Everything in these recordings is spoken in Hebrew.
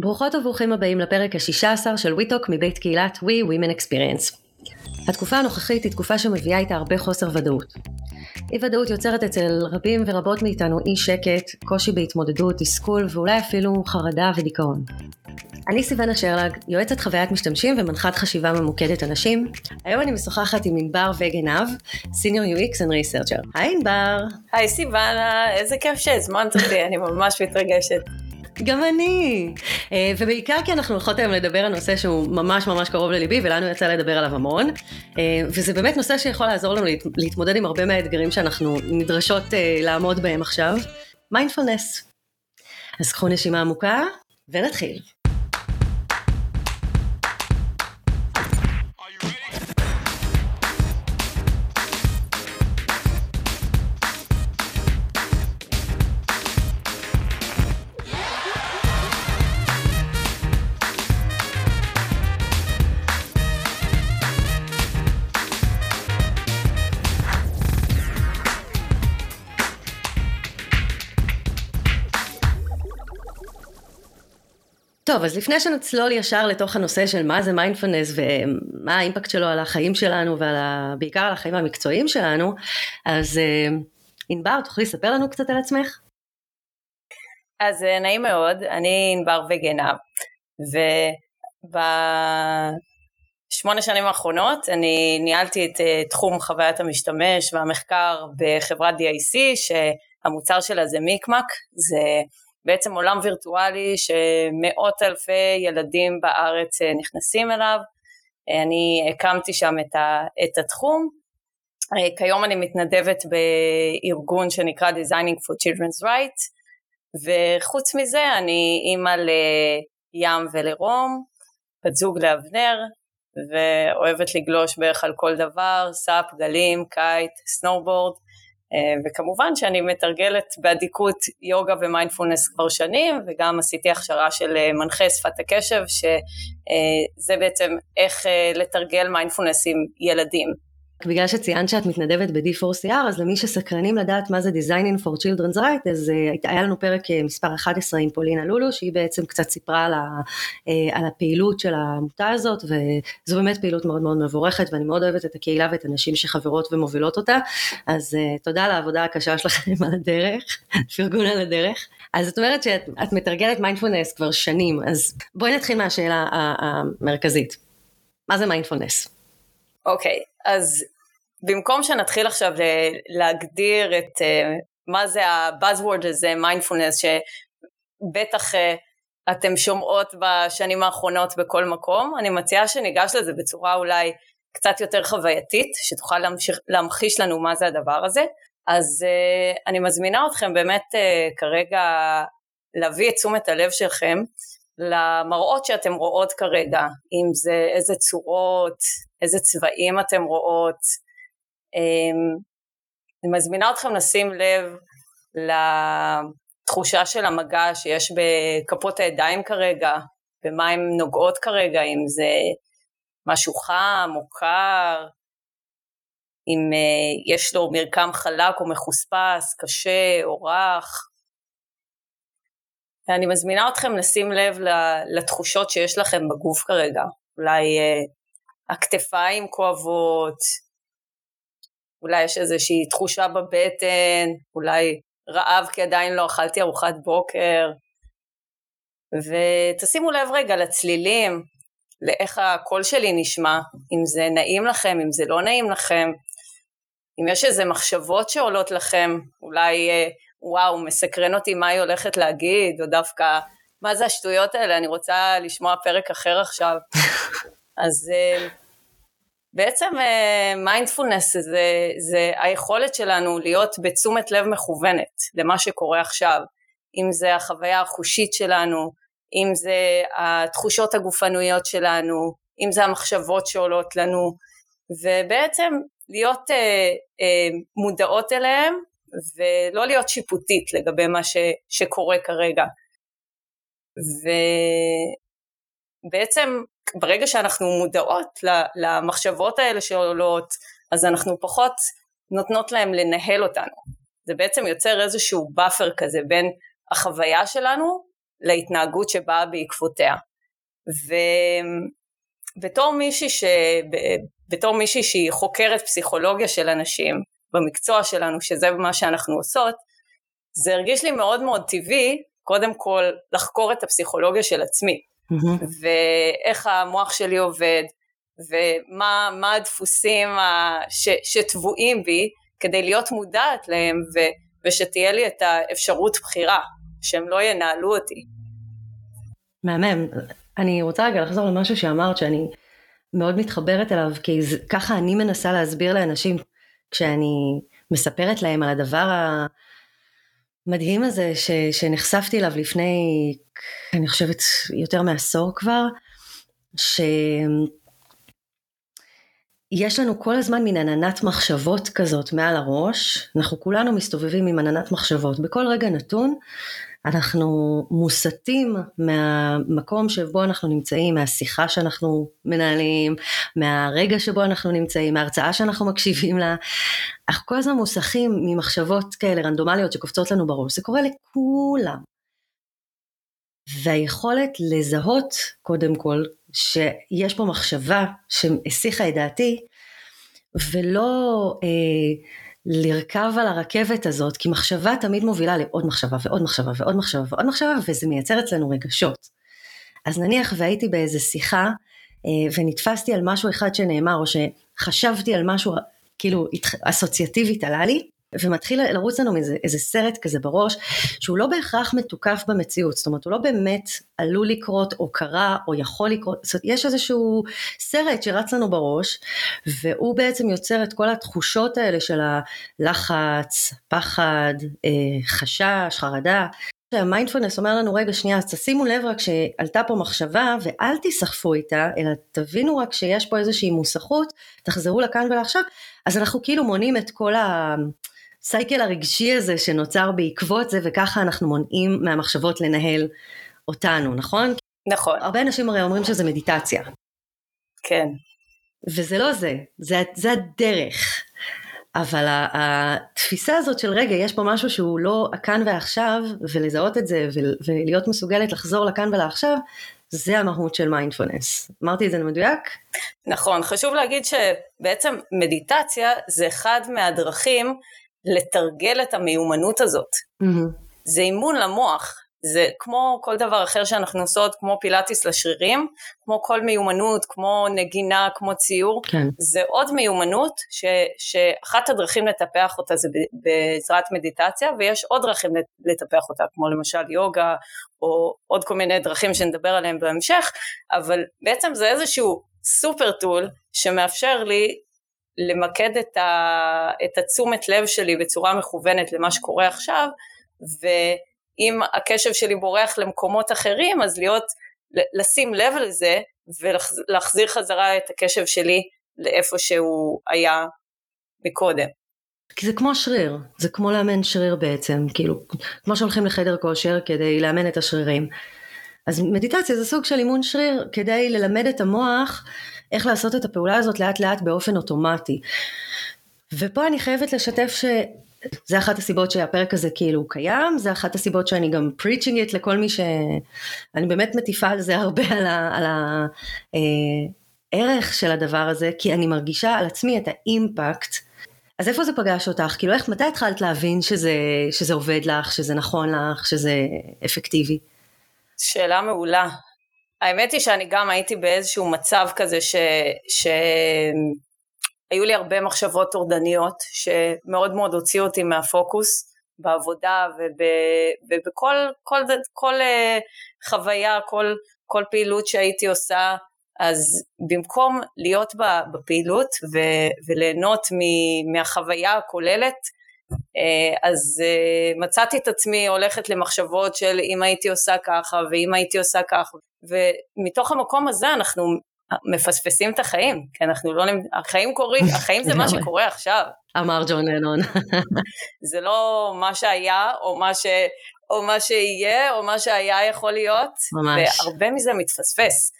ברוכות וברוכים הבאים לפרק ה-16 של WeTalk מבית קהילת We Women Experience. התקופה הנוכחית היא תקופה שמביאה איתה הרבה חוסר ודאות. אי ודאות יוצרת אצל רבים ורבות מאיתנו אי שקט, קושי בהתמודדות, תסכול ואולי אפילו חרדה ודיכאון. אני סיוונה שרלג, יועצת חוויית משתמשים ומנחת חשיבה ממוקדת אנשים. היום אני משוחחת עם ענבר וגנב, סיניור UX and Researcher. היי ענבר. היי סיוונה, איזה כיף שהזמנת אותי, אני ממש מתרגשת. גם אני. אה, ובעיקר כי אנחנו הולכות היום לדבר על נושא שהוא ממש ממש קרוב לליבי, ולנו יצא לדבר עליו המון. אה, וזה באמת נושא שיכול לעזור לנו להתמודד עם הרבה מהאתגרים שאנחנו נדרשות אה, לעמוד בהם עכשיו. מיינדפולנס. אז קחו נשימה עמוקה, ונתחיל. טוב, אז לפני שנצלול ישר לתוך הנושא של מה זה מיינדפולנס ומה ה impact שלו על החיים שלנו ובעיקר על החיים המקצועיים שלנו, אז אה, ענבר, תוכלי לספר לנו קצת על עצמך? אז אה, נעים מאוד, אני ענבר וגנב, ובשמונה שנים האחרונות אני ניהלתי את אה, תחום חוויית המשתמש והמחקר בחברת DIC, שהמוצר שלה זה מיקמק, זה בעצם עולם וירטואלי שמאות אלפי ילדים בארץ אה, נכנסים אליו. אה, אני הקמתי שם את, ה, את התחום. אה, כיום אני מתנדבת בארגון שנקרא Designing for Children's Rights, וחוץ מזה אני אימא לים ולרום, בת זוג לאבנר, ואוהבת לגלוש בערך על כל דבר, סאפ, גלים, קייט, snowboard. אה, וכמובן שאני מתרגלת באדיקות יוגה ומיינדפולנס כבר שנים וגם עשיתי הכשרה של אה, מנחה שפת הקשב שזה בעצם איך אה, לתרגל מיינדפולנס עם ילדים. בגלל שציינת שאת מתנדבת ב-D4CR, אז למי שסקרנים לדעת מה זה Designing for Children's Right, אז אה, היה לנו פרק אה, מספר 11 עם פולינה לולו, שהיא בעצם קצת סיפרה על, ה, אה, על הפעילות של העמותה הזאת, וזו באמת פעילות מאוד מאוד מבורכת, ואני מאוד אוהבת את הקהילה ואת הנשים שחברות ומובילות אותה, אז תודה על העבודה הקשה שלכם על הדרך, פרגון על הדרך. אז את אומרת שאת מתרגלת מיינדפולנס כבר שנים, אז בואי נתחיל מהשאלה המרכזית. מה זה מיינדפולנס? אוקיי, okay, אז במקום שנתחיל עכשיו להגדיר את uh, מה זה ה-buzzword הזה, מיינדפולנס, שבטח uh, אתם שומעות בשנים האחרונות בכל מקום, אני מציעה שניגש לזה בצורה אולי קצת יותר חווייתית, שתוכל להמשיך, להמחיש לנו מה זה הדבר הזה. אז אני מזמינה אתכם באמת כרגע להביא את תשומת הלב שלכם למראות שאתם רואות כרגע, אם זה איזה צורות, איזה צבעים אתם רואות. אמ, אני מזמינה אתכם לשים לב לתחושה של המגע שיש בכפות הידיים כרגע, במה הן נוגעות כרגע, אם זה משהו חם או קר, אם אה, יש לו מרקם חלק או מחוספס, קשה או רך. ואני מזמינה אתכם לשים לב לתחושות שיש לכם בגוף כרגע. אולי אה, הכתפיים כואבות, אולי יש איזושהי תחושה בבטן, אולי רעב כי עדיין לא אכלתי ארוחת בוקר. ותשימו לב רגע לצלילים, לאיך הקול שלי נשמע, אם זה נעים לכם, אם זה לא נעים לכם, אם יש איזה מחשבות שעולות לכם, אולי אה, וואו, מסקרן אותי מה היא הולכת להגיד, או דווקא מה זה השטויות האלה, אני רוצה לשמוע פרק אחר עכשיו. אז אה, בעצם מיינדפולנס uh, זה, זה היכולת שלנו להיות בתשומת לב מכוונת למה שקורה עכשיו, אם זה החוויה החושית שלנו, אם זה התחושות הגופנויות שלנו, אם זה המחשבות שעולות לנו, ובעצם להיות uh, uh, מודעות אליהם ולא להיות שיפוטית לגבי מה ש, שקורה כרגע. ובעצם ברגע שאנחנו מודעות למחשבות האלה שעולות, אז אנחנו פחות נותנות להם לנהל אותנו. זה בעצם יוצר איזשהו באפר כזה בין החוויה שלנו להתנהגות שבאה בעקבותיה. ובתור מישהי, ש... בתור מישהי שהיא חוקרת פסיכולוגיה של אנשים במקצוע שלנו, שזה מה שאנחנו עושות, זה הרגיש לי מאוד מאוד טבעי, קודם כל לחקור את הפסיכולוגיה של עצמי, mm-hmm. ואיך המוח שלי עובד, ומה הדפוסים ש, שטבועים בי, כדי להיות מודעת להם, ו, ושתהיה לי את האפשרות בחירה, שהם לא ינהלו אותי. מהמם. אני רוצה רגע לחזור למשהו שאמרת, שאני מאוד מתחברת אליו, כי ככה אני מנסה להסביר לאנשים, כשאני מספרת להם על הדבר המדהים הזה ש, שנחשפתי אליו לפני, אני חושבת, יותר מעשור כבר, ש... יש לנו כל הזמן מין עננת מחשבות כזאת מעל הראש, אנחנו כולנו מסתובבים עם עננת מחשבות, בכל רגע נתון אנחנו מוסטים מהמקום שבו אנחנו נמצאים, מהשיחה שאנחנו מנהלים, מהרגע שבו אנחנו נמצאים, מההרצאה שאנחנו מקשיבים לה, אנחנו כל הזמן מוסכים ממחשבות כאלה רנדומליות שקופצות לנו בראש, זה קורה לכולם. והיכולת לזהות קודם כל שיש פה מחשבה שהסיחה את דעתי ולא אה, לרכב על הרכבת הזאת, כי מחשבה תמיד מובילה לעוד מחשבה ועוד מחשבה ועוד מחשבה ועוד מחשבה, וזה מייצר אצלנו רגשות. אז נניח והייתי באיזה שיחה, אה, ונתפסתי על משהו אחד שנאמר, או שחשבתי על משהו, כאילו אסוציאטיבית עלה לי, ומתחיל לרוץ לנו איזה, איזה סרט כזה בראש, שהוא לא בהכרח מתוקף במציאות, זאת אומרת הוא לא באמת עלול לקרות או קרה או יכול לקרות, זאת אומרת יש איזשהו סרט שרץ לנו בראש, והוא בעצם יוצר את כל התחושות האלה של הלחץ, פחד, אה, חשש, חרדה. המיינדפולנס אומר לנו רגע שנייה אז תשימו לב רק שעלתה פה מחשבה ואל תיסחפו איתה אלא תבינו רק שיש פה איזושהי מוסכות תחזרו לכאן ולעכשיו. אז אנחנו כאילו מונים את כל ה... הסייקל הרגשי הזה שנוצר בעקבות זה וככה אנחנו מונעים מהמחשבות לנהל אותנו, נכון? נכון. הרבה אנשים הרי אומרים שזה מדיטציה. כן. וזה לא זה, זה, זה הדרך. אבל התפיסה הזאת של רגע, יש פה משהו שהוא לא הכאן ועכשיו, ולזהות את זה ולהיות מסוגלת לחזור לכאן ולעכשיו, זה המהות של מיינדפולנס. אמרתי את זה מדויק? נכון, חשוב להגיד שבעצם מדיטציה זה אחד מהדרכים לתרגל את המיומנות הזאת. Mm-hmm. זה אימון למוח, זה כמו כל דבר אחר שאנחנו עושות, כמו פילאטיס לשרירים, כמו כל מיומנות, כמו נגינה, כמו ציור, כן. זה עוד מיומנות ש, שאחת הדרכים לטפח אותה זה בעזרת מדיטציה, ויש עוד דרכים לטפח אותה, כמו למשל יוגה, או עוד כל מיני דרכים שנדבר עליהם בהמשך, אבל בעצם זה איזשהו סופר טול שמאפשר לי למקד את, ה, את התשומת לב שלי בצורה מכוונת למה שקורה עכשיו, ואם הקשב שלי בורח למקומות אחרים, אז להיות, לשים לב לזה ולהחזיר חזרה את הקשב שלי לאיפה שהוא היה מקודם. כי זה כמו שריר, זה כמו לאמן שריר בעצם, כאילו, כמו שהולכים לחדר כושר כדי לאמן את השרירים. אז מדיטציה זה סוג של אימון שריר כדי ללמד את המוח איך לעשות את הפעולה הזאת לאט לאט באופן אוטומטי. ופה אני חייבת לשתף ש... זה אחת הסיבות שהפרק הזה כאילו קיים, זה אחת הסיבות שאני גם preaching it לכל מי ש... אני באמת מטיפה על זה הרבה, על, הערך אה, של הדבר הזה, כי אני מרגישה על עצמי את האימפקט. אז איפה זה פגש אותך? כאילו איך, מתי התחלת להבין שזה, שזה עובד לך, שזה נכון לך, שזה אפקטיבי? שאלה מעולה. האמת היא שאני גם הייתי באיזשהו מצב כזה ש... ש... היו לי הרבה מחשבות טורדניות שמאוד מאוד הוציאו אותי מהפוקוס בעבודה וב, ובכל כל, כל, אה, חוויה, כל, כל פעילות שהייתי עושה, אז במקום להיות בפעילות ו, וליהנות מהחוויה הכוללת, אה, אז אה, מצאתי את עצמי הולכת למחשבות של אם הייתי עושה ככה ואם הייתי עושה ככה ומתוך המקום הזה אנחנו מפספסים את החיים כי אנחנו לא, החיים קורים, החיים זה מה שקורה עכשיו. אמר ג'ון לנון. זה לא מה שהיה או מה, ש, או מה שיהיה או מה שהיה יכול להיות. ממש. והרבה מזה מתפספס.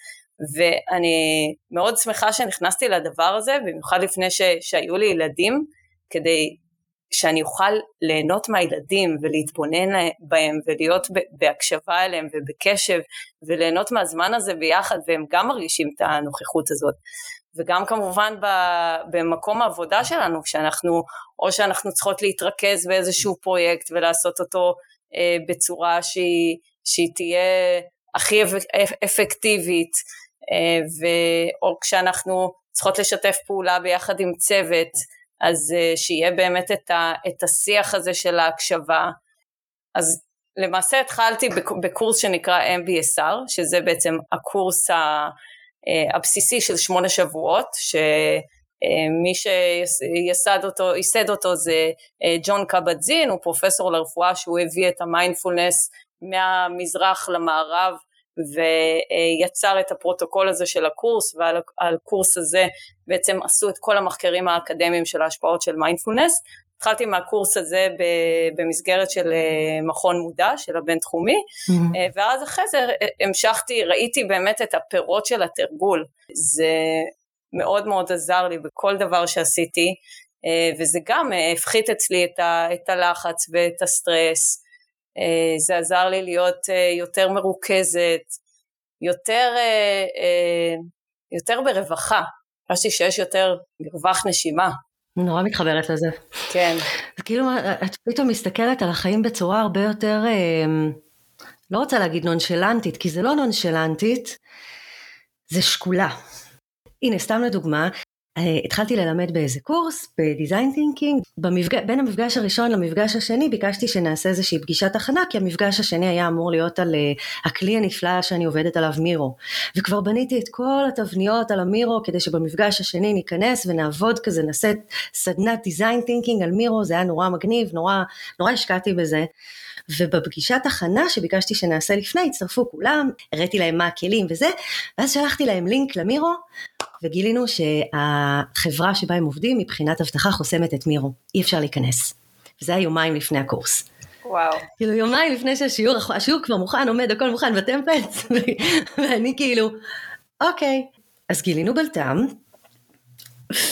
ואני מאוד שמחה שנכנסתי לדבר הזה, במיוחד לפני ש, שהיו לי ילדים, כדי שאני אוכל ליהנות מהילדים ולהתבונן בהם ולהיות בהקשבה אליהם ובקשב וליהנות מהזמן הזה ביחד והם גם מרגישים את הנוכחות הזאת. וגם כמובן במקום העבודה שלנו, כשאנחנו, או שאנחנו צריכות להתרכז באיזשהו פרויקט ולעשות אותו אה, בצורה שהיא, שהיא תהיה הכי אפקטיבית, אה, ו, או כשאנחנו צריכות לשתף פעולה ביחד עם צוות, אז אה, שיהיה באמת את, ה, את השיח הזה של ההקשבה. אז למעשה התחלתי בקורס שנקרא MBSR, שזה בעצם הקורס הבסיסי של שמונה שבועות, שמי שייסד אותו, ייסד אותו זה ג'ון קבט-זין, הוא פרופסור לרפואה שהוא הביא את המיינדפולנס מהמזרח למערב ויצר את הפרוטוקול הזה של הקורס ועל הקורס הזה בעצם עשו את כל המחקרים האקדמיים של ההשפעות של מיינדפולנס. התחלתי מהקורס הזה במסגרת של אה, מכון מודע של הבינתחומי mm-hmm. ואז אחרי זה אה, המשכתי, ראיתי באמת את הפירות של התרגול. זה מאוד מאוד עזר לי בכל דבר שעשיתי וזה גם הפחית אצלי את הלחץ ואת הסטרס זה עזר לי להיות אה, יותר מרוכזת, יותר, אה, יותר ברווחה, חשבתי שיש יותר מרווח נשימה. נורא מתחברת לזה. כן. זה כאילו, את פתאום מסתכלת על החיים בצורה הרבה יותר, לא רוצה להגיד נונשלנטית, כי זה לא נונשלנטית, זה שקולה. הנה, סתם לדוגמה, אה, התחלתי ללמד באיזה קורס ב design thinking, במפג... בין המפגש הראשון למפגש השני ביקשתי שנעשה איזושהי פגישת הכנה כי המפגש השני היה אמור להיות על uh, הכלי הנפלא שאני עובדת עליו Miro. וכבר בניתי את כל התבניות על ה Miro כדי שבמפגש השני ניכנס ונעבוד כזה נעשה סדנת design thinking על Miro זה היה נורא מגניב נורא נורא השקעתי בזה. ובפגישת הכנה שביקשתי שנעשה לפני הצטרפו כולם, הראיתי להם מה הכלים וזה, ואז שלחתי להם לינק ל Miro, וגילינו שהחברה שבה הם עובדים מבחינת אבטחה חוסמת את Miro, אי אפשר להיכנס. וזה היה יומיים לפני הקורס. וואו. כאילו יומיים לפני שהשיעור, השיעור כבר מוכן, עומד, הכל מוכן ב template, ואני כאילו, אוקיי. אז גילינו בלטם,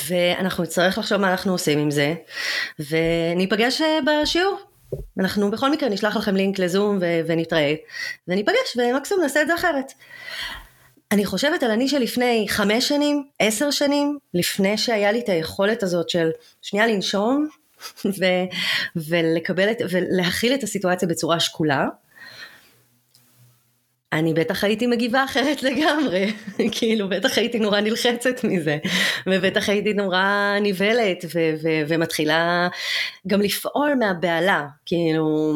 ואנחנו נצטרך לחשוב מה אנחנו עושים עם זה, וניפגש אה, בשיעור. אנחנו בכל מקרה נשלח לכם לינק לזום ו- ונתראה וניפגש ומקסימום נעשה את זה אחרת. אני חושבת על אני שלפני חמש שנים, עשר שנים, לפני שהיה לי את היכולת הזאת של שנייה לנשום ו- ולקבל את, ולהכיל את הסיטואציה בצורה שקולה. אני בטח הייתי מגיבה אחרת לגמרי, כאילו בטח הייתי נורא נלחצת מזה, ובטח הייתי נורא נבהלת ו- ו- ומתחילה גם לפעול מהבהלה, כאילו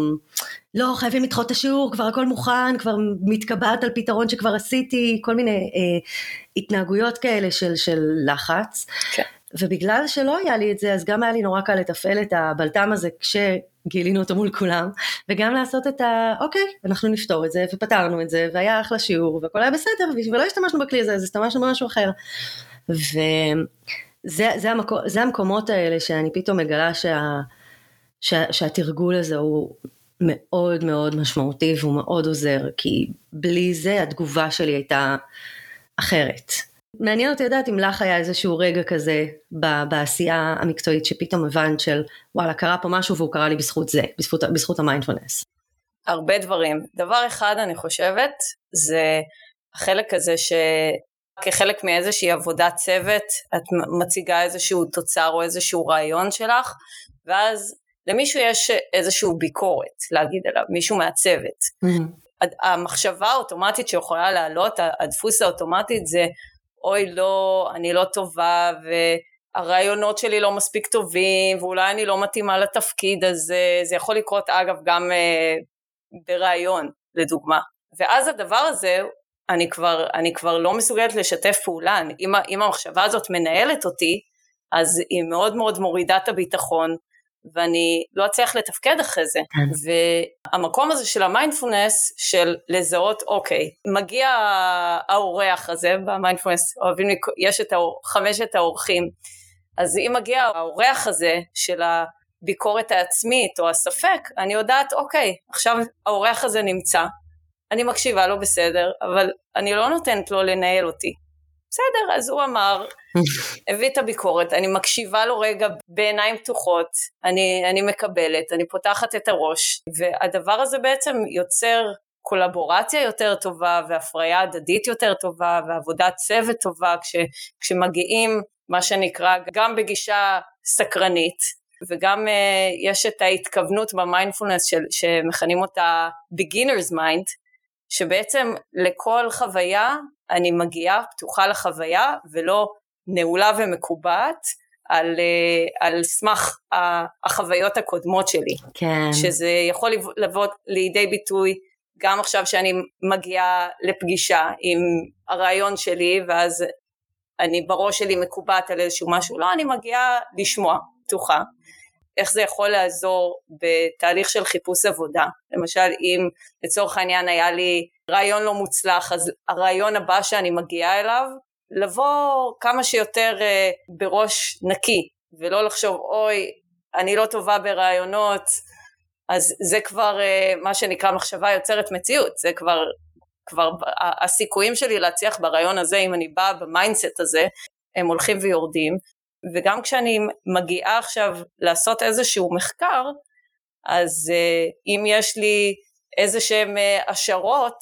לא חייבים לדחות את השיעור, כבר הכל מוכן, כבר מתקבעת על פתרון שכבר עשיתי, כל מיני אה, התנהגויות כאלה של, של לחץ. כן. ובגלל שלא היה לי את זה, אז גם היה לי נורא קל לתפעל את הבלטם הזה כשגילינו אותו מול כולם, וגם לעשות את ה... אוקיי, אנחנו נפתור את זה, ופתרנו את זה, והיה אחלה שיעור, והכל היה בסדר, ולא השתמשנו בכלי הזה, אז השתמשנו במשהו אחר. וזה זה המקו, זה המקומות האלה שאני פתאום מגלה שה, שה, שהתרגול הזה הוא מאוד מאוד משמעותי והוא מאוד עוזר, כי בלי זה התגובה שלי הייתה אחרת. מעניין אותי לדעת אם לך היה איזשהו רגע כזה בעשייה המקצועית שפתאום הבנת של וואלה קרה פה משהו והוא קרה לי בזכות זה, בזכות, בזכות המיינדפולנס. הרבה דברים. דבר אחד אני חושבת זה החלק הזה שכחלק מאיזושהי עבודת צוות את מציגה איזשהו תוצר או איזשהו רעיון שלך ואז למישהו יש איזושהי ביקורת להגיד עליו, מישהו מהצוות. Mm-hmm. המחשבה האוטומטית שיכולה לעלות, הדפוס האוטומטית זה אוי לא, אני לא טובה והרעיונות שלי לא מספיק טובים ואולי אני לא מתאימה לתפקיד הזה, זה יכול לקרות אגב גם אה, בראיון לדוגמה. ואז הדבר הזה, אני כבר, אני כבר לא מסוגלת לשתף פעולה, אם, אם המחשבה הזאת מנהלת אותי, אז היא מאוד מאוד מורידה את הביטחון, ואני לא אצליח לתפקד אחרי זה. כן. והמקום הזה של המיינדפולנס, של לזהות, אוקיי, מגיע האורח הזה במיינדפולנס, אוהבים, יש את האור, חמשת האורחים, אז אם מגיע האורח הזה של הביקורת העצמית או הספק, אני יודעת, אוקיי, עכשיו האורח הזה נמצא, אני מקשיבה לו בסדר, אבל אני לא נותנת לו לנהל אותי. בסדר, אז הוא אמר, הביא את הביקורת, אני מקשיבה לו רגע בעיניים פתוחות, אני, אני מקבלת, אני פותחת את הראש, והדבר הזה בעצם יוצר קולבורציה יותר טובה והפריה הדדית יותר טובה ועבודת צוות טובה כש, כשמגיעים מה שנקרא גם בגישה סקרנית וגם uh, יש את ההתכוונות במיינדפולנס שמכנים אותה beginner's mind שבעצם לכל חוויה אני מגיעה פתוחה לחוויה ולא נעולה ומקובעת על, uh, על סמך החוויות הקודמות שלי. כן. שזה יכול לבוא לידי ביטוי גם עכשיו שאני מגיעה לפגישה עם הרעיון שלי ואז אני בראש שלי מקובעת על איזשהו משהו, לא, אני מגיעה לשמוע, פתוחה. איך זה יכול לעזור בתהליך של חיפוש עבודה. למשל, אם לצורך העניין היה לי רעיון לא מוצלח, אז הרעיון הבא שאני מגיעה אליו, לבוא כמה שיותר uh, בראש נקי, ולא לחשוב, אוי, אני לא טובה ברעיונות, אז זה כבר uh, מה שנקרא מחשבה יוצרת מציאות, זה כבר, כבר הסיכויים שלי להצליח ברעיון הזה, אם אני באה ב mindset הזה, הם הולכים ויורדים, וגם כשאני מגיעה עכשיו לעשות איזשהו מחקר, אז uh, אם יש לי איזה שהם uh, השערות,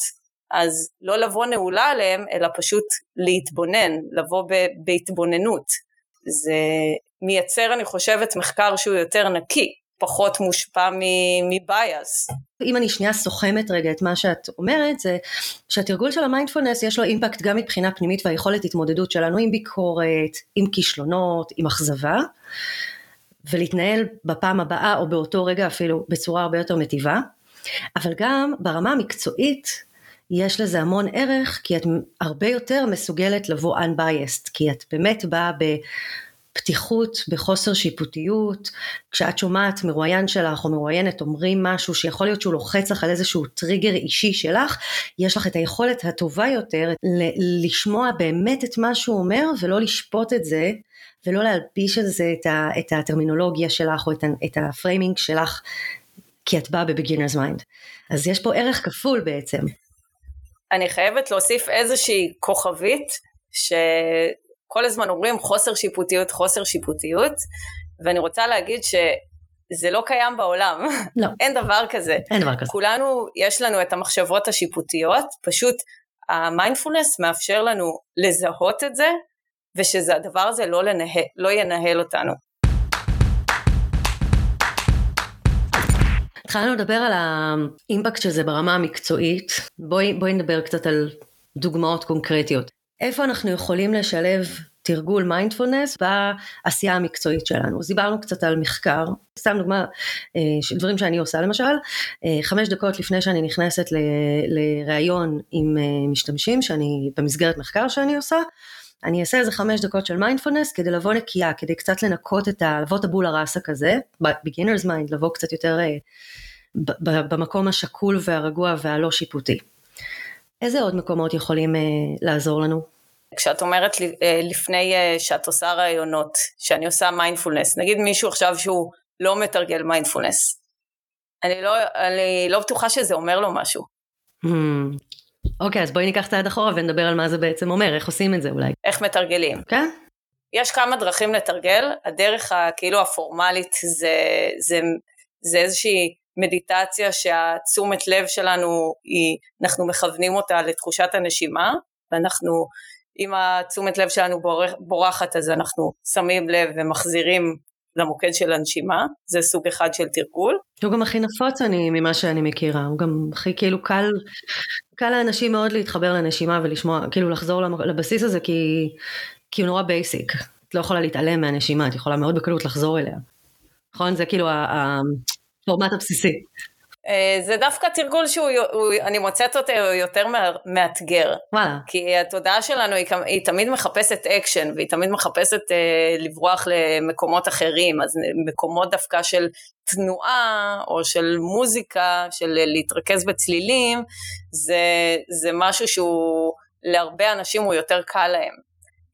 אז לא לבוא נעולה עליהם, אלא פשוט להתבונן, לבוא בהתבוננות. זה מייצר, אני חושבת, מחקר שהוא יותר נקי. פחות מושפע מבייס. אם אני שנייה סוכמת רגע את מה שאת אומרת, זה שהתרגול של המיינדפולנס יש לו אימפקט גם מבחינה פנימית והיכולת התמודדות שלנו עם ביקורת, עם כישלונות, עם אכזבה, ולהתנהל בפעם הבאה או באותו רגע אפילו בצורה הרבה יותר מטיבה, אבל גם ברמה המקצועית יש לזה המון ערך כי את הרבה יותר מסוגלת לבוא unbiased, כי את באמת באה ב... פתיחות, בחוסר שיפוטיות, כשאת שומעת מרואיין שלך או מרואיינת אומרים משהו שיכול להיות שהוא לוחץ לך על איזשהו טריגר אישי שלך, יש לך את היכולת הטובה יותר ל- לשמוע באמת את מה שהוא אומר ולא לשפוט את זה ולא להלביש על זה את, ה- את הטרמינולוגיה שלך או את, ה- את ה framing שלך כי את באה ב beginner's mind. אז יש פה ערך כפול בעצם. אני חייבת להוסיף איזושהי כוכבית ש... כל הזמן אומרים חוסר שיפוטיות, חוסר שיפוטיות, ואני רוצה להגיד שזה לא קיים בעולם. לא. אין דבר כזה. אין דבר כזה. כולנו, יש לנו את המחשבות השיפוטיות, פשוט המיינדפולנס מאפשר לנו לזהות את זה, ושהדבר הזה לא, לנהל, לא ינהל אותנו. התחלנו לדבר על האימפקט של זה ברמה המקצועית, בואי, בואי נדבר קצת על דוגמאות קונקרטיות. איפה אנחנו יכולים לשלב תרגול מיינדפולנס בעשייה המקצועית שלנו. אז דיברנו קצת על מחקר, סתם דוגמה אה, של דברים שאני עושה למשל, אה, חמש דקות לפני שאני נכנסת לראיון עם אה, משתמשים, שאני במסגרת מחקר שאני עושה, אני אעשה איזה חמש דקות של מיינדפולנס כדי לבוא נקייה, כדי קצת לנקות את ה... לבוא טאבולה ראסה כזה, beginner's mind, לבוא קצת יותר במקום השקול והרגוע והלא שיפוטי. איזה עוד מקומות יכולים אה, לעזור לנו? כשאת אומרת לי, אה, לפני אה, שאת עושה ראיונות, שאני עושה מיינדפולנס, נגיד מישהו עכשיו שהוא לא מתרגל מיינדפולנס, אני לא, אני לא בטוחה שזה אומר לו משהו. Hmm. אוקיי, אז בואי ניקח צעד אחורה ונדבר על מה זה בעצם אומר, איך עושים את זה אולי. איך מתרגלים. כן. Okay. יש כמה דרכים לתרגל, הדרך הכאילו הפורמלית זה, זה, זה איזושהי מדיטציה שהתשומת לב שלנו היא, אנחנו מכוונים אותה לתחושת הנשימה, ואנחנו, אם התשומת לב שלנו בורחת אז אנחנו שמים לב ומחזירים למוקד של הנשימה, זה סוג אחד של תרגול. הוא גם הכי נפוץ אני, ממה שאני מכירה, הוא גם הכי כאילו קל, קל לאנשים מאוד להתחבר לנשימה ולשמוע, כאילו לחזור לבסיס הזה כי, כי הוא נורא basic, את לא יכולה להתעלם מהנשימה, את יכולה מאוד בקלות לחזור אליה. נכון? זה כאילו הפורמט הבסיסי. אה, זה דווקא תרגול שהוא, אני מוצאת אותו יותר מאתגר. וואלה. כי התודעה שלנו היא, היא תמיד מחפשת אקשן, והיא תמיד מחפשת אה, לברוח למקומות אחרים, אז מקומות דווקא של תנועה, או של מוזיקה, של להתרכז בצלילים, זה, זה משהו שהוא, להרבה אנשים הוא יותר קל להם.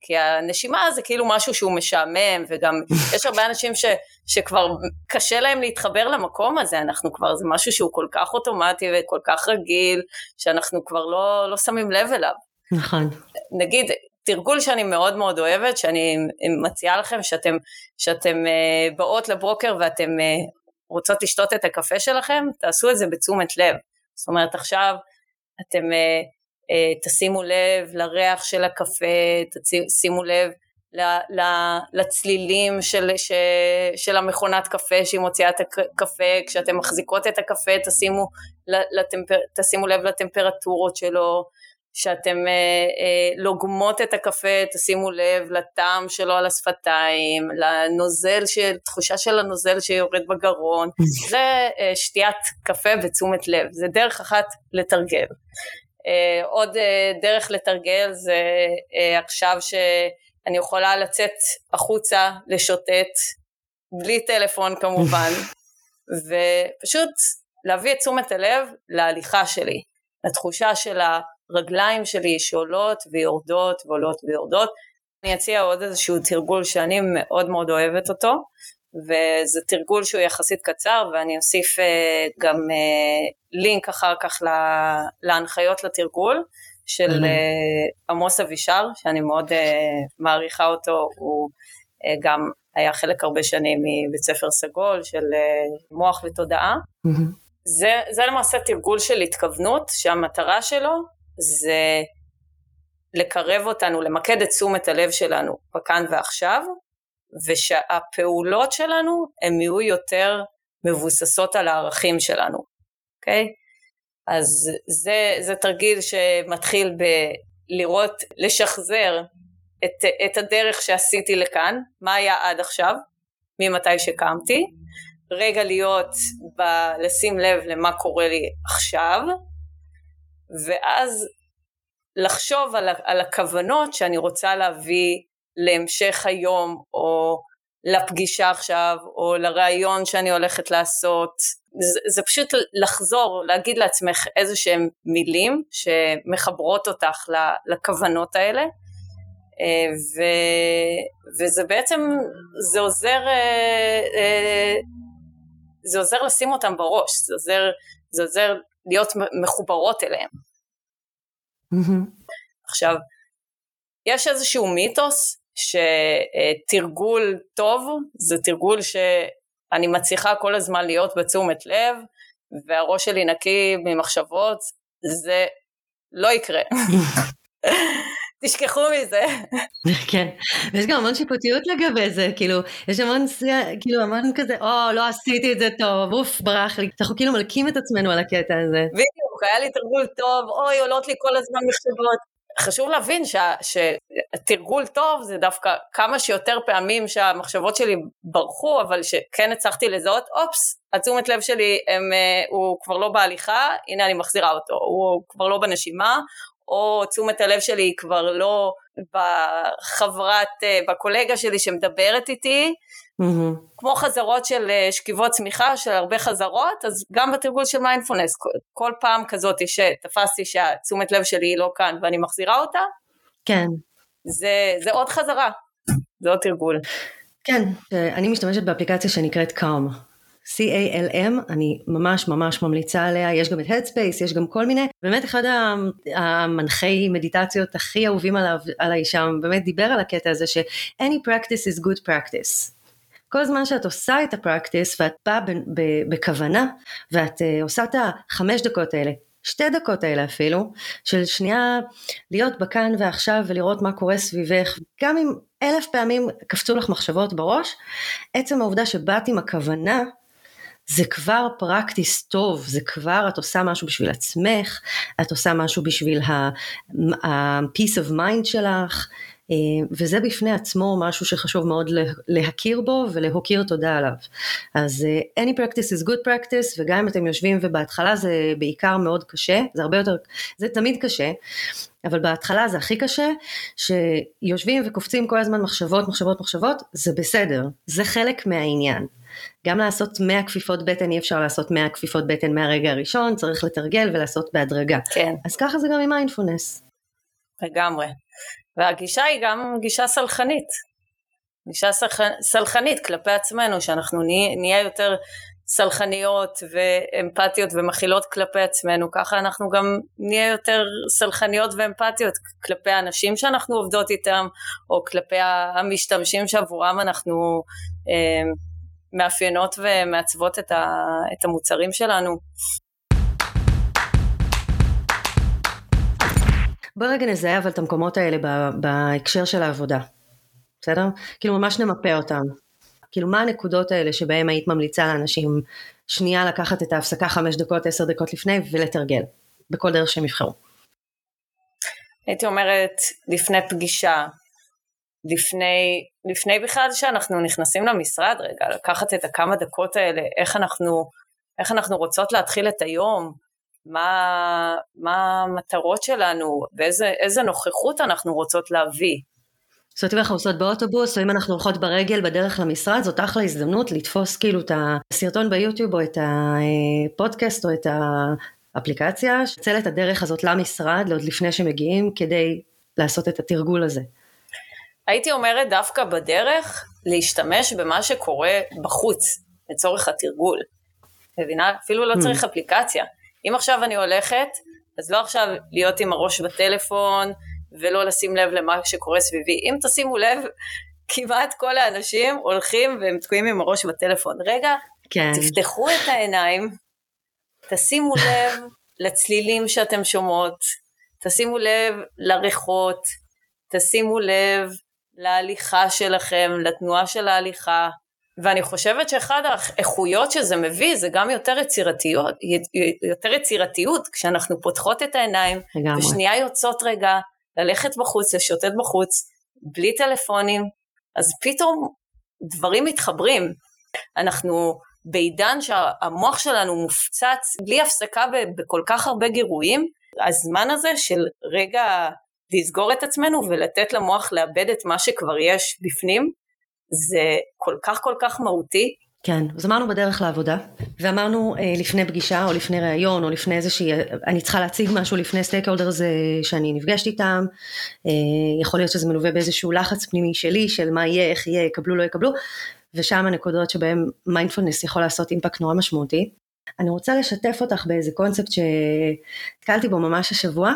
כי הנשימה זה כאילו משהו שהוא משעמם, וגם יש הרבה אנשים ש, שכבר קשה להם להתחבר למקום הזה, אנחנו כבר, זה משהו שהוא כל כך אוטומטי וכל כך רגיל, שאנחנו כבר לא, לא שמים לב אליו. נכון. נגיד, תרגול שאני מאוד מאוד אוהבת, שאני מציעה לכם שאתם, שאתם uh, באות לברוקר ואתם uh, רוצות לשתות את הקפה שלכם, תעשו את זה בתשומת לב. זאת אומרת עכשיו אתם uh, תשימו לב לריח של הקפה, תשימו לב לצלילים של, של, של המכונת קפה שהיא מוציאה את הקפה, כשאתם מחזיקות את הקפה תשימו, לטמפר, תשימו לב לטמפרטורות שלו, כשאתם אה, אה, לוגמות את הקפה תשימו לב לטעם שלו על השפתיים, לנוזל, של, תחושה של הנוזל שיורד בגרון, זה אה, שתיית קפה בתשומת לב, זה דרך אחת לתרגל. אה, עוד אה, דרך לתרגל זה אה, עכשיו ש... אני יכולה לצאת החוצה לשוטט, בלי טלפון כמובן, ופשוט להביא את תשומת הלב להליכה שלי, לתחושה של הרגליים שלי שעולות ויורדות ועולות ויורדות. אני אציע עוד איזשהו תרגול שאני מאוד מאוד אוהבת אותו, וזה תרגול שהוא יחסית קצר ואני אוסיף אה, גם אה, לינק אחר כך להנחיות לתרגול. של uh, עמוס אבישר, שאני מאוד מעריכה אותו, הוא גם היה חלק הרבה שנים מבית ספר סגול של מוח ותודעה. זה, זה למעשה תרגול של התכוונות, שהמטרה שלו זה לקרב אותנו, למקד את תשומת הלב שלנו בכאן ועכשיו, ושהפעולות שלנו הן יהיו יותר מבוססות על הערכים שלנו, אוקיי? Okay? אז זה, זה תרגיל שמתחיל בלראות, לשחזר את, את הדרך שעשיתי לכאן, מה היה עד עכשיו, ממתי שקמתי, רגע להיות, ב, לשים לב למה קורה לי עכשיו, ואז לחשוב על, על הכוונות שאני רוצה להביא להמשך היום, או לפגישה עכשיו, או לראיון שאני הולכת לעשות. זה, זה פשוט לחזור, להגיד לעצמך איזה שהם מילים שמחברות אותך לכוונות האלה. אה, ו, וזה בעצם, זה עוזר, אה, אה, זה עוזר לשים אותם בראש, זה עוזר, זה עוזר להיות מחוברות אליהם. Mm-hmm. עכשיו, יש איזשהו מיתוס שתרגול טוב זה תרגול שאני מצליחה כל הזמן להיות בתשומת לב והראש שלי נקי ממחשבות, זה לא יקרה. תשכחו מזה. כן, ויש גם המון שיפוטיות לגבי זה, כאילו, יש המון, כאילו, המון כזה, או, לא עשיתי את זה טוב, אוף, ברח לי, אנחנו כאילו מלקים את עצמנו על הקטע הזה. בדיוק, היה לי תרגול טוב, אוי, עולות לי כל הזמן מחשבות. חשוב להבין שהתרגול טוב זה דווקא כמה שיותר פעמים שהמחשבות שלי ברחו, אבל שכן הצלחתי לזהות, אופס, התשומת לב שלי הם, אה, הוא כבר לא בהליכה, הנה אני מחזירה אותו, הוא כבר לא בנשימה, או תשומת הלב שלי היא כבר לא בחברת, אה, בקולגה שלי שמדברת איתי, mm-hmm. כמו חזרות של אה, שכיבות צמיחה, של הרבה חזרות, אז גם בתרגול של מיינדפולנס, כל, פעם כזאת שתפסתי שהתשומת לב שלי היא לא כאן ואני מחזירה אותה, כן. זה, זה עוד חזרה, זה עוד תרגול. כן, אני משתמשת באפליקציה שנקראת קאם. C-A-L-M, אני ממש ממש ממליצה עליה, יש גם את Headspace, יש גם כל מיני, באמת אחד המנחי מדיטציות הכי אהובים עליו, עליי שם, באמת דיבר על הקטע הזה ש-any practice is good practice. כל זמן שאת עושה את הפרקטיס ואת באה בכוונה ואת uh, עושה את החמש דקות האלה, שתי דקות האלה אפילו, של שנייה להיות בכאן ועכשיו ולראות מה קורה סביבך, גם אם אלף פעמים קפצו לך מחשבות בראש, עצם העובדה שבאת עם הכוונה זה כבר פרקטיס טוב, זה כבר את עושה משהו בשביל עצמך, את עושה משהו בשביל ה-peace of mind שלך, אה, וזה בפני עצמו משהו שחשוב מאוד להכיר בו ולהוקיר תודה עליו. אז אה, any practice is good practice, וגם אם אתם יושבים ובהתחלה זה בעיקר מאוד קשה, זה הרבה יותר, זה תמיד קשה, אבל בהתחלה זה הכי קשה, שיושבים וקופצים כל הזמן מחשבות, מחשבות, מחשבות, זה בסדר, זה חלק מהעניין. גם לעשות 100 כפיפות בטן אי אפשר לעשות 100 כפיפות בטן מהרגע הראשון, צריך לתרגל ולעשות בהדרגה. כן. אז ככה זה גם עם מיינדפולנס. לגמרי. והגישה היא גם גישה סלחנית. גישה סלחנית כלפי עצמנו, שאנחנו נהיה, נהיה יותר סלחניות ואמפתיות ומכילות כלפי עצמנו, ככה אנחנו גם נהיה יותר סלחניות ואמפתיות כלפי האנשים שאנחנו עובדות איתם, או כלפי המשתמשים שעבורם אנחנו אה, מאפיינות ומעצבות את, ה, את המוצרים שלנו. בוא רגע נזהה אבל את המקומות האלה בהקשר של העבודה, בסדר? כאילו ממש נמפה אותם. כאילו מה הנקודות האלה שבהם היית ממליצה לאנשים שנייה לקחת את ההפסקה חמש דקות, עשר דקות לפני ולתרגל, בכל דרך שהם יבחרו. הייתי אומרת לפני פגישה, לפני, לפני בכלל שאנחנו נכנסים למשרד רגע, לקחת את הכמה דקות האלה, איך אנחנו, איך אנחנו רוצות להתחיל את היום, מה, מה המטרות שלנו, ואיזה נוכחות אנחנו רוצות להביא. זאת אומרת אם אנחנו עושות באוטובוס או אם אנחנו הולכות ברגל בדרך למשרד זאת אחלה הזדמנות לתפוס כאילו את הסרטון ביוטיוב או את הפודקאסט או את האפליקציה, שצל את הדרך הזאת למשרד עוד לפני שמגיעים כדי לעשות את התרגול הזה. הייתי אומרת דווקא בדרך להשתמש במה שקורה בחוץ לצורך התרגול. מבינה? אפילו לא hmm. צריך אפליקציה. אם עכשיו אני הולכת, אז לא עכשיו להיות עם הראש בטלפון, ולא לשים לב למה שקורה סביבי. אם תשימו לב, כמעט כל האנשים הולכים והם תקועים עם הראש בטלפון. רגע, כן. תפתחו את העיניים, תשימו לב לצלילים שאתם שומעות, תשימו לב לריחות, תשימו לב להליכה שלכם, לתנועה של ההליכה, ואני חושבת שאחד האיכויות שזה מביא זה גם יותר יצירתיות, יותר יצירתיות כשאנחנו פותחות את העיניים, לגמרי. ושנייה יוצאות רגע ללכת בחוץ, לשוטט בחוץ, בלי טלפונים, אז פתאום דברים מתחברים. אנחנו בעידן שהמוח שלנו מופצץ בלי הפסקה בכל כך הרבה גירויים, הזמן הזה של רגע לסגור את עצמנו ולתת למוח לעבד את מה שכבר יש בפנים, זה כל כך כל כך מהותי, כן, אז אמרנו בדרך לעבודה, ואמרנו אה, לפני פגישה או לפני ראיון או לפני איזושהי, אני צריכה להציג משהו לפני stakeholders שאני נפגשת איתם, אה, יכול להיות שזה מלווה באיזשהו לחץ פנימי שלי של מה יהיה, איך יהיה, יקבלו, לא יקבלו, ושם הנקודות שבהם מיינדפולנס יכול לעשות אימפקט נורא משמעותי. אני רוצה לשתף אותך באיזה קונספט שנתקלתי בו ממש השבוע,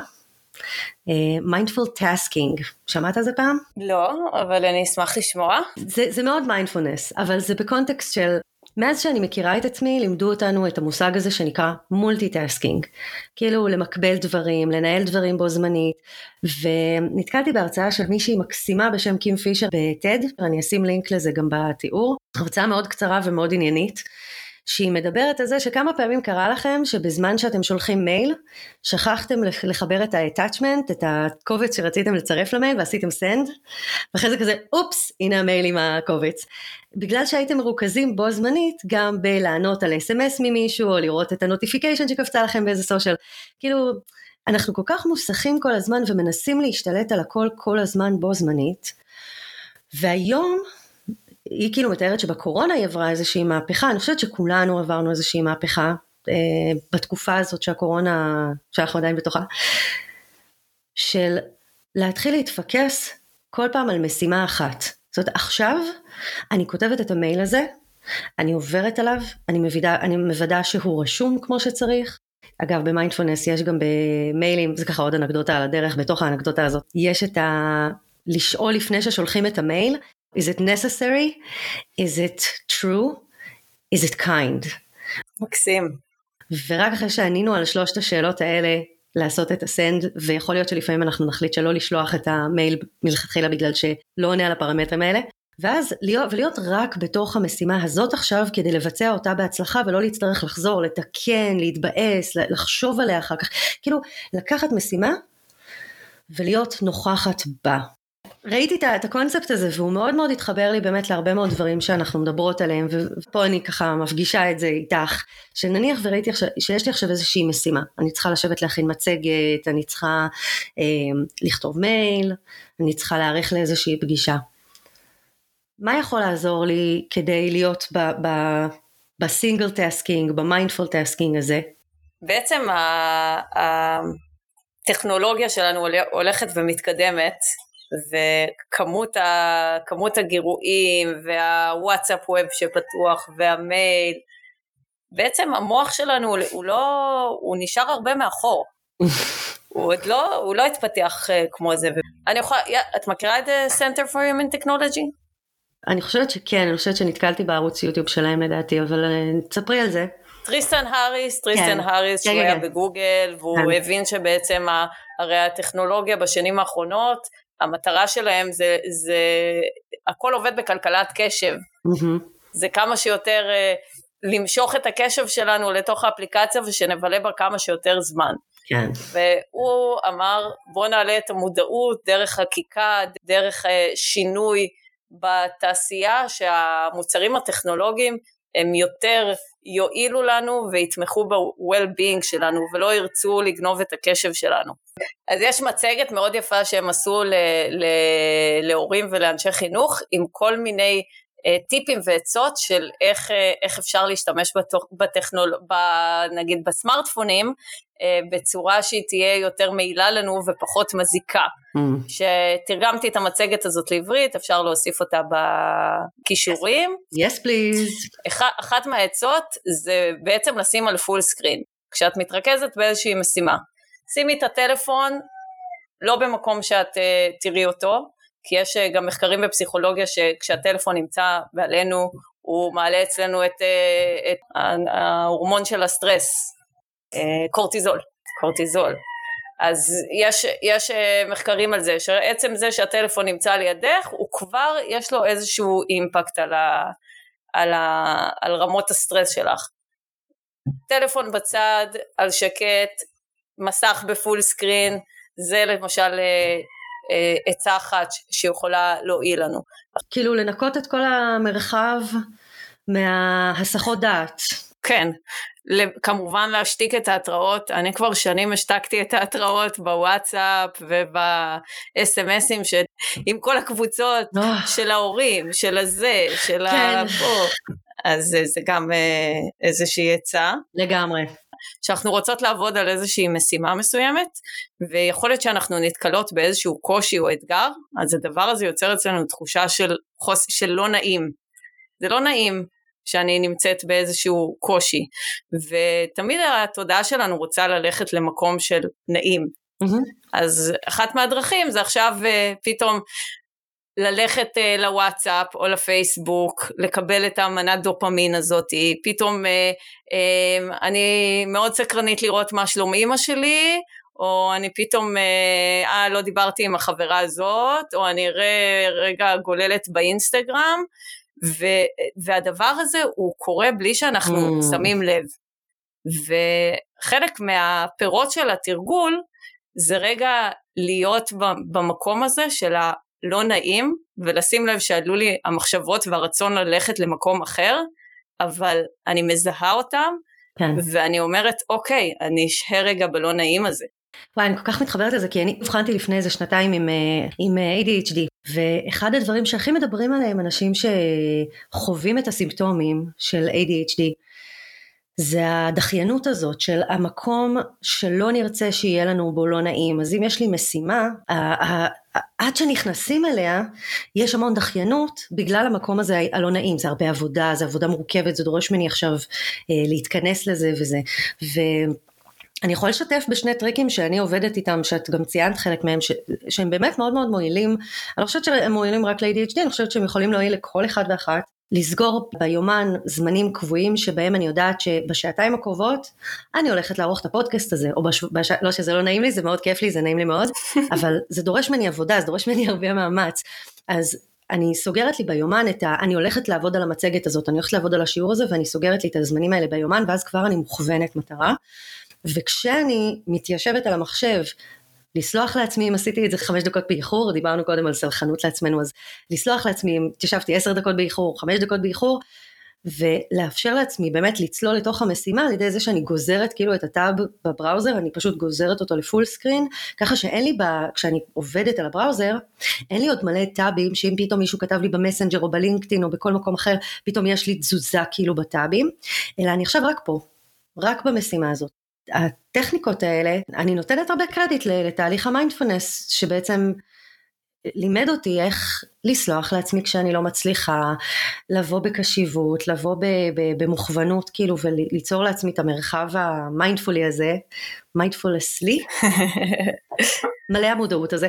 mindful uh, tasking, שמעת על זה פעם? לא, אבל אני אשמח לשמוע. זה, זה מאוד מיינדפולנס, אבל זה בקונטקסט של מאז שאני מכירה את עצמי לימדו אותנו את המושג הזה שנקרא multi-tasking. כאילו למקבל דברים, לנהל דברים בו זמנית, ונתקלתי בהרצאה של מישהי מקסימה בשם קים פישר ב TED, אני אשים לינק לזה גם בתיאור, הרצאה מאוד קצרה ומאוד עניינית. שהיא מדברת על זה שכמה פעמים קרה לכם שבזמן שאתם שולחים מייל, שכחתם לחבר את ה-attachment, את הקובץ שרציתם לצרף למייל ועשיתם send, ואחרי זה כזה אופס, הנה המייל עם הקובץ. בגלל שהייתם מרוכזים בו זמנית גם בלענות על אס.אם.אס ממישהו, או לראות את ה notification שקפצה לכם באיזה social, כאילו, אנחנו כל כך מוסחים כל הזמן ומנסים להשתלט על הכל כל הזמן בו זמנית, והיום היא כאילו מתארת שבקורונה היא עברה איזושהי מהפכה, אני חושבת שכולנו עברנו איזושהי מהפכה אה, בתקופה הזאת שהקורונה, שאנחנו עדיין בתוכה, של להתחיל להתפקס כל פעם על משימה אחת. זאת אומרת עכשיו אני כותבת את המייל הזה, אני עוברת עליו, אני מוודא, אני מוודא שהוא רשום כמו שצריך. אגב במיינדפולנס יש גם במיילים, זה ככה עוד אנקדוטה על הדרך, בתוך האנקדוטה הזאת, יש את ה... לשאול לפני ששולחים את המייל, is it necessary? is it true? is it kind? מקסים. ורק אחרי שענינו על שלושת השאלות האלה, לעשות את הסנד, ויכול להיות שלפעמים אנחנו נחליט שלא לשלוח את המייל מלכתחילה בגלל שלא עונה על הפרמטרים האלה, ואז להיות, ולהיות רק בתוך המשימה הזאת עכשיו כדי לבצע אותה בהצלחה ולא להצטרך לחזור, לתקן, להתבאס, לחשוב עליה אחר כך, כאילו לקחת משימה ולהיות נוכחת בה. ראיתי את הקונספט הזה והוא מאוד מאוד התחבר לי באמת להרבה מאוד דברים שאנחנו מדברות עליהם ופה אני ככה מפגישה את זה איתך שנניח וראיתי שיש לי עכשיו איזושהי משימה. אני צריכה לשבת להכין מצגת אני צריכה אה, לכתוב מייל אני צריכה להיערך לאיזושהי פגישה. מה יכול לעזור לי כדי להיות ב single tasking ב mindful tasking הזה? בעצם הטכנולוגיה שלנו הולכת ומתקדמת וכמות הגירויים והוואטסאפ ווב שפתוח והמייל בעצם המוח שלנו הוא לא, הוא נשאר הרבה מאחור. הוא עוד לא, הוא לא התפתח uh, כמו זה. אני יכולה, את מכירה את Center for Humane Technology? אני חושבת שכן, אני חושבת שנתקלתי בערוץ יוטיוב שלהם לדעתי, אבל תספרי על זה. טריסטן האריס, טריסטן כן. האריס, כן, שהוא כן, היה כן. בגוגל, והוא כן. הבין שבעצם הרי הטכנולוגיה בשנים האחרונות, המטרה שלהם זה, זה הכל עובד בכלכלת קשב. Mm-hmm. זה כמה שיותר uh, למשוך את הקשב שלנו לתוך האפליקציה ושנבלה בה כמה שיותר זמן. כן. והוא אמר בוא נעלה את המודעות דרך חקיקה, דרך uh, שינוי בתעשייה שהמוצרים הטכנולוגיים הם יותר יועילו לנו ויתמכו ב-well-being שלנו ולא ירצו לגנוב את הקשב שלנו. אז יש מצגת מאוד יפה שהם עשו ל- ל- להורים ולאנשי חינוך עם כל מיני טיפים ועצות של איך, uh, איך אפשר להשתמש בטכנול... ב, נגיד בסמארטפונים uh, בצורה שהיא תהיה יותר מעילה לנו ופחות מזיקה. Mm. שתרגמתי את המצגת הזאת לעברית, אפשר להוסיף אותה בקישורים. yes please. אח, אחת מהעצות זה בעצם לשים על full screen, כשאת מתרכזת באיזושהי משימה. שימי את הטלפון לא במקום שאת uh, תראי אותו, כי יש uh, גם מחקרים בפסיכולוגיה שכשהטלפון נמצא בעלינו, הוא מעלה אצלנו את, uh, את ההורמון של הסטרס, uh, קורטיזול, קורטיזול. אז יש, יש מחקרים על זה, שעצם זה שהטלפון נמצא לידך, הוא כבר, יש לו איזשהו אימפקט על, ה, על, ה, על רמות הסטרס שלך. טלפון בצד, על שקט, מסך בפול סקרין, זה למשל אה, אה, עצה אחת שיכולה להועיל לנו. כאילו לנקות את כל המרחב מההסחות דעת. כן, כמובן להשתיק את ההתראות, אני כבר שנים השתקתי את ההתראות בוואטסאפ ובאס.אם.אסים עם כל הקבוצות אה. של ההורים, של הזה, של כן. הפה, אז זה גם איזושהי עצה. לגמרי. שאנחנו רוצות לעבוד על איזושהי משימה מסוימת, ויכול להיות שאנחנו נתקלות באיזשהו קושי או אתגר, אז הדבר הזה יוצר אצלנו תחושה של, חוס, של לא נעים. זה לא נעים שאני נמצאת באיזשהו קושי, ותמיד התודעה שלנו רוצה ללכת למקום של נעים. Mm-hmm. אז אחת מהדרכים זה עכשיו uh, פתאום ללכת uh, לוואטסאפ או לפייסבוק, לקבל את המנת דופמין הזאת, פתאום uh, uh, אני מאוד סקרנית לראות מה שלום אימא שלי, או אני פתאום, אה, לא דיברתי עם החברה הזאת, או אני אראה רגע גוללת באינסטגרם, ו, והדבר הזה הוא קורה בלי שאנחנו mm. שמים לב. וחלק מהפירות של התרגול זה רגע להיות במקום הזה של הלא נעים ולשים לב שעלו לי המחשבות והרצון ללכת למקום אחר, אבל אני מזהה אותם כן. ואני אומרת אוקיי, אני אשהה רגע בלא נעים הזה. וואי, אני כל כך מתחברת לזה, כי אני הבחנתי לפני איזה שנתיים עם, אה, עם אה, ADHD, ואחד הדברים שהכי מדברים עליהם אנשים שחווים את הסימפטומים של ADHD, זה הדחיינות הזאת של המקום שלא נרצה שיהיה לנו בו לא נעים. אז אם יש לי משימה, עד שנכנסים אליה, יש המון דחיינות בגלל המקום הזה הלא נעים. זה הרבה עבודה, זה עבודה מורכבת, זה דורש ממני עכשיו אה, להתכנס לזה וזה. ו... אני יכולה לשתף בשני טריקים שאני עובדת איתם, שאת גם ציינת חלק מהם, ש, שהם באמת מאוד מאוד מועילים. אני לא חושבת שהם מועילים רק ל-ADHD, אני חושבת שהם יכולים להועיל לכל אחד ואחת. לסגור ביומן זמנים קבועים שבהם אני יודעת שבשעתיים הקרובות אני הולכת לערוך את הפודקאסט הזה, או בש... בש... לא שזה לא נעים לי, זה מאוד כיף לי, זה נעים לי מאוד, אבל זה דורש ממני עבודה, זה דורש ממני הרבה מאמץ. אז אני סוגרת לי ביומן את ה... אני הולכת לעבוד על המצגת הזאת, אני הולכת לעבוד על השיעור הזה ואני סוגרת לי את הזמנים האלה ביומן ואז כבר אני מוכוונת מטרה. וכשאני מתיישבת על המחשב, לסלוח לעצמי אם עשיתי את זה חמש דקות באיחור, דיברנו קודם על סלחנות לעצמנו, אז לסלוח לעצמי אם התיישבתי עשר דקות באיחור, חמש דקות באיחור, ולאפשר לעצמי באמת לצלול לתוך המשימה על ידי זה שאני גוזרת כאילו את ה tab ב browser, אני פשוט גוזרת אותו ל full screen, ככה שאין לי, ב, כשאני עובדת על ה browser, אין לי עוד מלא טאבים, שאם פתאום מישהו כתב לי במסנג'ר או בלינקדאין או בכל מקום אחר, פתאום יש לי תזוזה כאילו בטאבים, אלא אני עכשיו רק פה, רק במשימה הזאת. הטכניקות האלה, אני נותנת הרבה קרדיט לתהליך המיינדפולנס, שבעצם לימד אותי איך לסלוח לעצמי כשאני לא מצליחה, לבוא בקשיבות, לבוא במוכוונות כאילו וליצור לעצמי את המרחב המיינדפולי הזה, מיינדפולסלי, מלא המודעות הזה.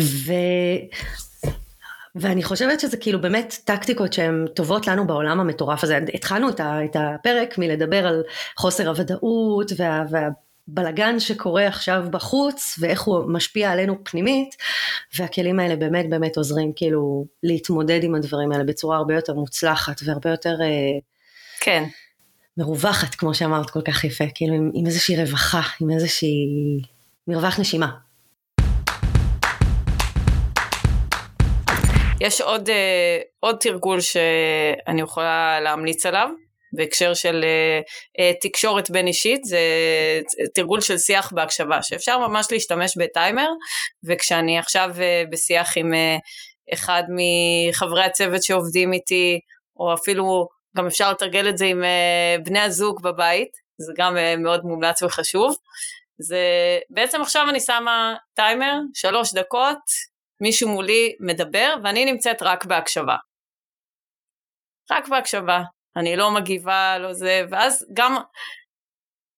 ו... ואני חושבת שזה כאילו באמת טקטיקות שהן טובות לנו בעולם המטורף הזה. התחלנו את הפרק מלדבר על חוסר הוודאות וה, והבלגן שקורה עכשיו בחוץ ואיך הוא משפיע עלינו פנימית, והכלים האלה באמת באמת עוזרים כאילו להתמודד עם הדברים האלה בצורה הרבה יותר מוצלחת והרבה יותר... אה, כן. מרווחת, כמו שאמרת כל כך יפה, כאילו עם, עם איזושהי רווחה, עם איזושהי מרווח נשימה. יש עוד, uh, עוד תרגול שאני יכולה להמליץ עליו, בהקשר של uh, uh, תקשורת בין אישית, זה תרגול של שיח בהקשבה, שאפשר ממש להשתמש בטיימר, וכשאני עכשיו בשיח עם אחד מחברי הצוות שעובדים איתי, או אפילו גם אפשר לתרגל את זה עם בני הזוג בבית, זה גם מאוד מומלץ וחשוב. זה בעצם עכשיו אני שמה טיימר, שלוש דקות, מישהו מולי מדבר ואני נמצאת רק בהקשבה. רק בהקשבה, אני לא מגיבה, לא זה, ואז גם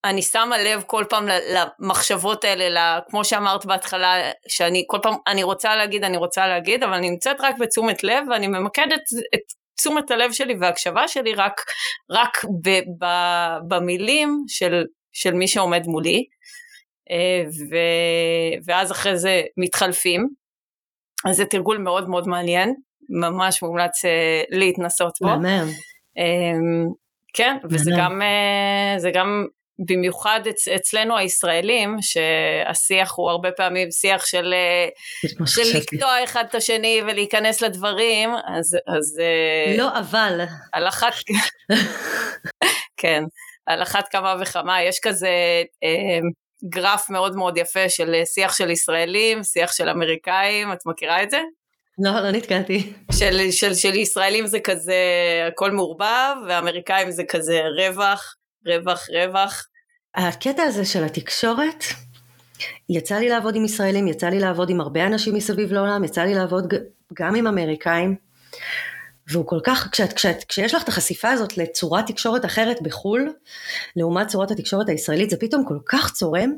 אני שמה לב כל פעם למחשבות האלה, כמו שאמרת בהתחלה, שאני כל פעם, אני רוצה להגיד, אני רוצה להגיד, אבל אני נמצאת רק בתשומת לב ואני ממקדת את תשומת הלב שלי וההקשבה שלי רק, רק ב, ב, במילים של, של מי שעומד מולי, אה, ו, ואז אחרי זה מתחלפים, אז זה תרגול מאוד מאוד מעניין, ממש מומלץ uh, להתנסות בו. מהמם. Um, כן, וזה גם, uh, זה גם במיוחד אצ, אצלנו הישראלים, שהשיח הוא הרבה פעמים שיח של, אה, של לקטוע אחד את השני ולהיכנס לדברים, אז... אז לא, אבל. על אחת... כן, על אחת כמה וכמה, יש כזה... גרף מאוד מאוד יפה של אה, שיח של ישראלים, שיח של אמריקאים, את מכירה את זה? לא, לא נתקעתי. של, של, של ישראלים זה כזה הכל מעורבב, ואמריקאים זה כזה רווח, רווח, רווח. הקטע הזה של התקשורת, יצא לי לעבוד עם ישראלים, יצא לי לעבוד עם הרבה אנשים מסביב לעולם, יצא לי לעבוד גם עם אמריקאים, והוא כל כך, כשאת, כשאת, כשיש לך את החשיפה הזאת לצורת תקשורת אחרת בחו"ל, לעומת צורת התקשורת הישראלית, זה פתאום כל כך צורם,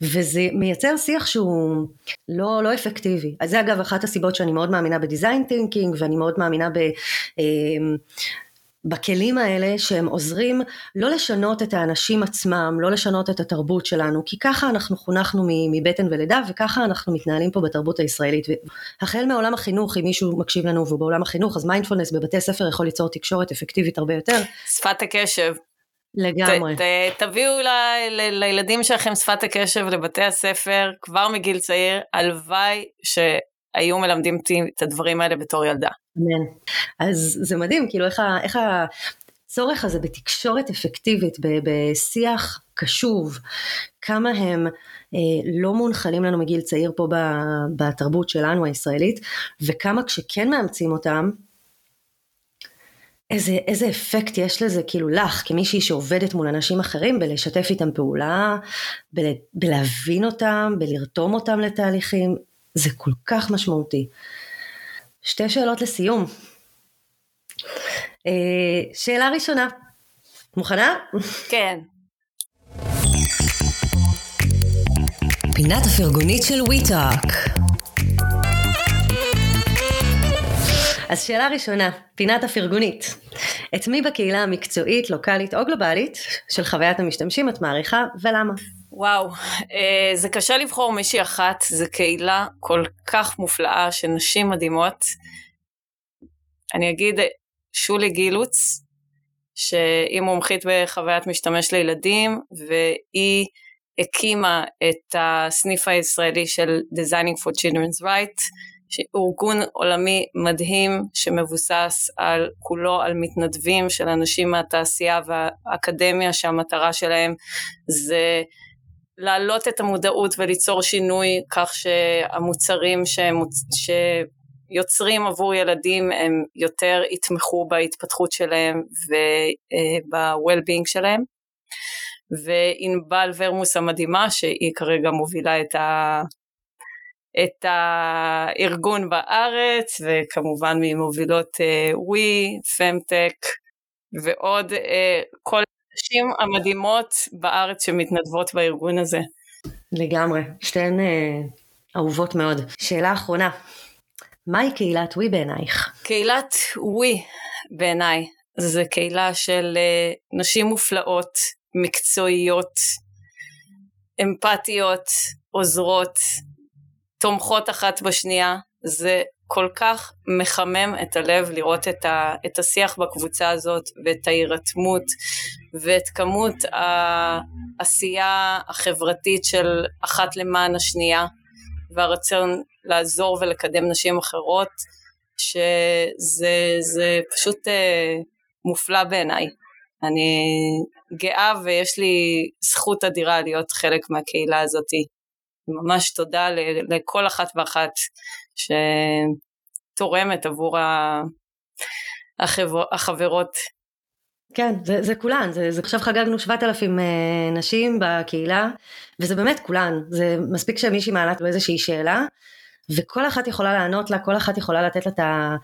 וזה מייצר שיח שהוא לא, לא אפקטיבי. אז זה אגב אחת הסיבות שאני מאוד מאמינה ב design thinking, ואני מאוד מאמינה ב... אה, בכלים האלה שהם עוזרים לא לשנות את האנשים עצמם, לא לשנות את התרבות שלנו, כי ככה אנחנו חונכנו מבטן ולידה וככה אנחנו מתנהלים פה בתרבות הישראלית. החל מעולם החינוך, אם מישהו מקשיב לנו והוא בעולם החינוך, אז מיינדפולנס בבתי ספר יכול ליצור תקשורת אפקטיבית הרבה יותר. שפת הקשב. לגמרי. ת, ת, תביאו ל, ל, לילדים שלכם שפת הקשב לבתי הספר כבר מגיל צעיר, הלוואי ש... היו מלמדים אותי את הדברים האלה בתור ילדה. אמן. אז זה מדהים, כאילו איך, איך הצורך הזה בתקשורת אפקטיבית, בשיח קשוב, כמה הם אה, לא מונחלים לנו מגיל צעיר פה בתרבות שלנו הישראלית, וכמה כשכן מאמצים אותם, איזה, איזה אפקט יש לזה כאילו לך כמישהי שעובדת מול אנשים אחרים בלשתף איתם פעולה, בל, בלהבין אותם, בלרתום אותם לתהליכים, זה כל כך משמעותי. שתי שאלות לסיום. אה, שאלה ראשונה, מוכנה? כן. פינת הפרגונית של וויטאק. אז שאלה ראשונה, פינת הפרגונית. את מי בקהילה המקצועית, לוקאלית או גלובלית של חוויית המשתמשים את מעריכה ולמה? וואו, אה, זה קשה לבחור מישהי אחת, זו קהילה כל כך מופלאה של נשים מדהימות. אני אגיד שולי גילוץ, שהיא מומחית בחוויית משתמש לילדים, והיא הקימה את הסניף הישראלי של Designing for Children's Right, ארגון עולמי מדהים שמבוסס על כולו על מתנדבים של אנשים מהתעשייה והאקדמיה שהמטרה שלהם זה להעלות את המודעות וליצור שינוי כך שהמוצרים שמוצ... שיוצרים עבור ילדים הם יותר יתמכו בהתפתחות שלהם וב-well-being שלהם. וענבל ורמוס המדהימה שהיא כרגע מובילה את, ה... את הארגון בארץ, וכמובן ממובילות ווי, פמטק, ועוד כל הנשים המדהימות בארץ שמתנדבות בארגון הזה. לגמרי, שתיהן אהובות מאוד. שאלה אחרונה, מהי קהילת ווי בעינייך? קהילת ווי בעיניי זה קהילה של uh, נשים מופלאות, מקצועיות, אמפתיות, עוזרות, תומכות אחת בשנייה. זה כל כך מחמם את הלב לראות את, ה, את השיח בקבוצה הזאת ואת ההירתמות ואת כמות העשייה החברתית של אחת למען השנייה. והרצון לעזור ולקדם נשים אחרות, שזה פשוט אה, מופלא בעיניי. אני גאה ויש לי זכות אדירה להיות חלק מהקהילה הזאתי. ממש תודה לכל אחת ואחת שתורמת עבור החבר, החברות. כן, זה, זה כולן, זה, זה עכשיו חגגנו 7,000 אה, נשים בקהילה, וזה באמת כולן, זה מספיק שמישהי מעלה לו איזושהי שאלה, וכל אחת יכולה לענות לה, כל אחת יכולה לתת לה את ה...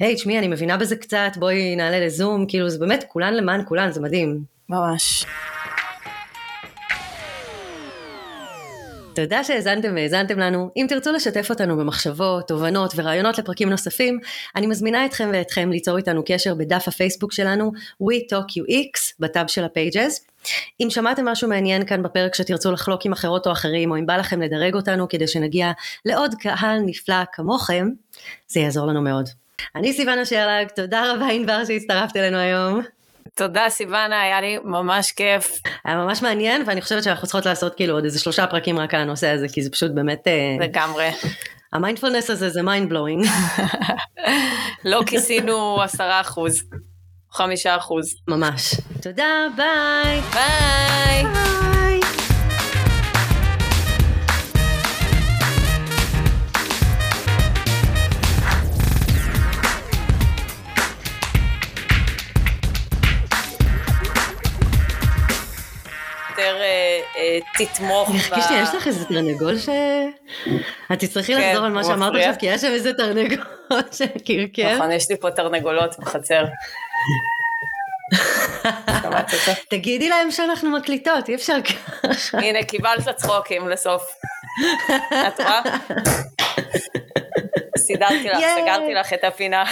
היי, תשמעי, אני מבינה בזה קצת, בואי נעלה לזום, כאילו זה באמת כולן למען כולן, זה מדהים. ממש. תודה שהאזנתם והאזנתם לנו. אם תרצו לשתף אותנו במחשבות, תובנות ורעיונות לפרקים נוספים, אני מזמינה אתכם ואתכם ליצור איתנו קשר בדף הפייסבוק שלנו, WeTalkUX, בטאב של הפייג'ז. אם שמעתם משהו מעניין כאן בפרק שתרצו לחלוק עם אחרות או אחרים, או אם בא לכם לדרג אותנו כדי שנגיע לעוד קהל נפלא כמוכם, זה יעזור לנו מאוד. אני סיוונה שרלג, תודה רבה ענבר שהצטרפת אלינו היום. תודה סיוונה, היה לי ממש כיף. היה ממש מעניין, ואני חושבת שאנחנו צריכות לעשות כאילו עוד איזה שלושה פרקים רק על הנושא הזה, כי זה פשוט באמת... אה, לגמרי. המיינדפולנס הזה זה mind blowing. לא כיסינו עשרה אחוז, חמישה אחוז. ממש. תודה, ביי. ביי. ביי. תתמוך. ב... יש לי, יש לך איזה תרנגול ש... את תצטרכי כן, לחזור על מה שאמרת עכשיו, כי יש שם איזה תרנגול שקרקר. נכון, יש לי פה תרנגולות בחצר. תגידי להם שאנחנו מקליטות, אי אפשר ככה. הנה, קיבלת צחוקים לסוף. את רואה? סידרתי לך, סגרתי לך את הפינה.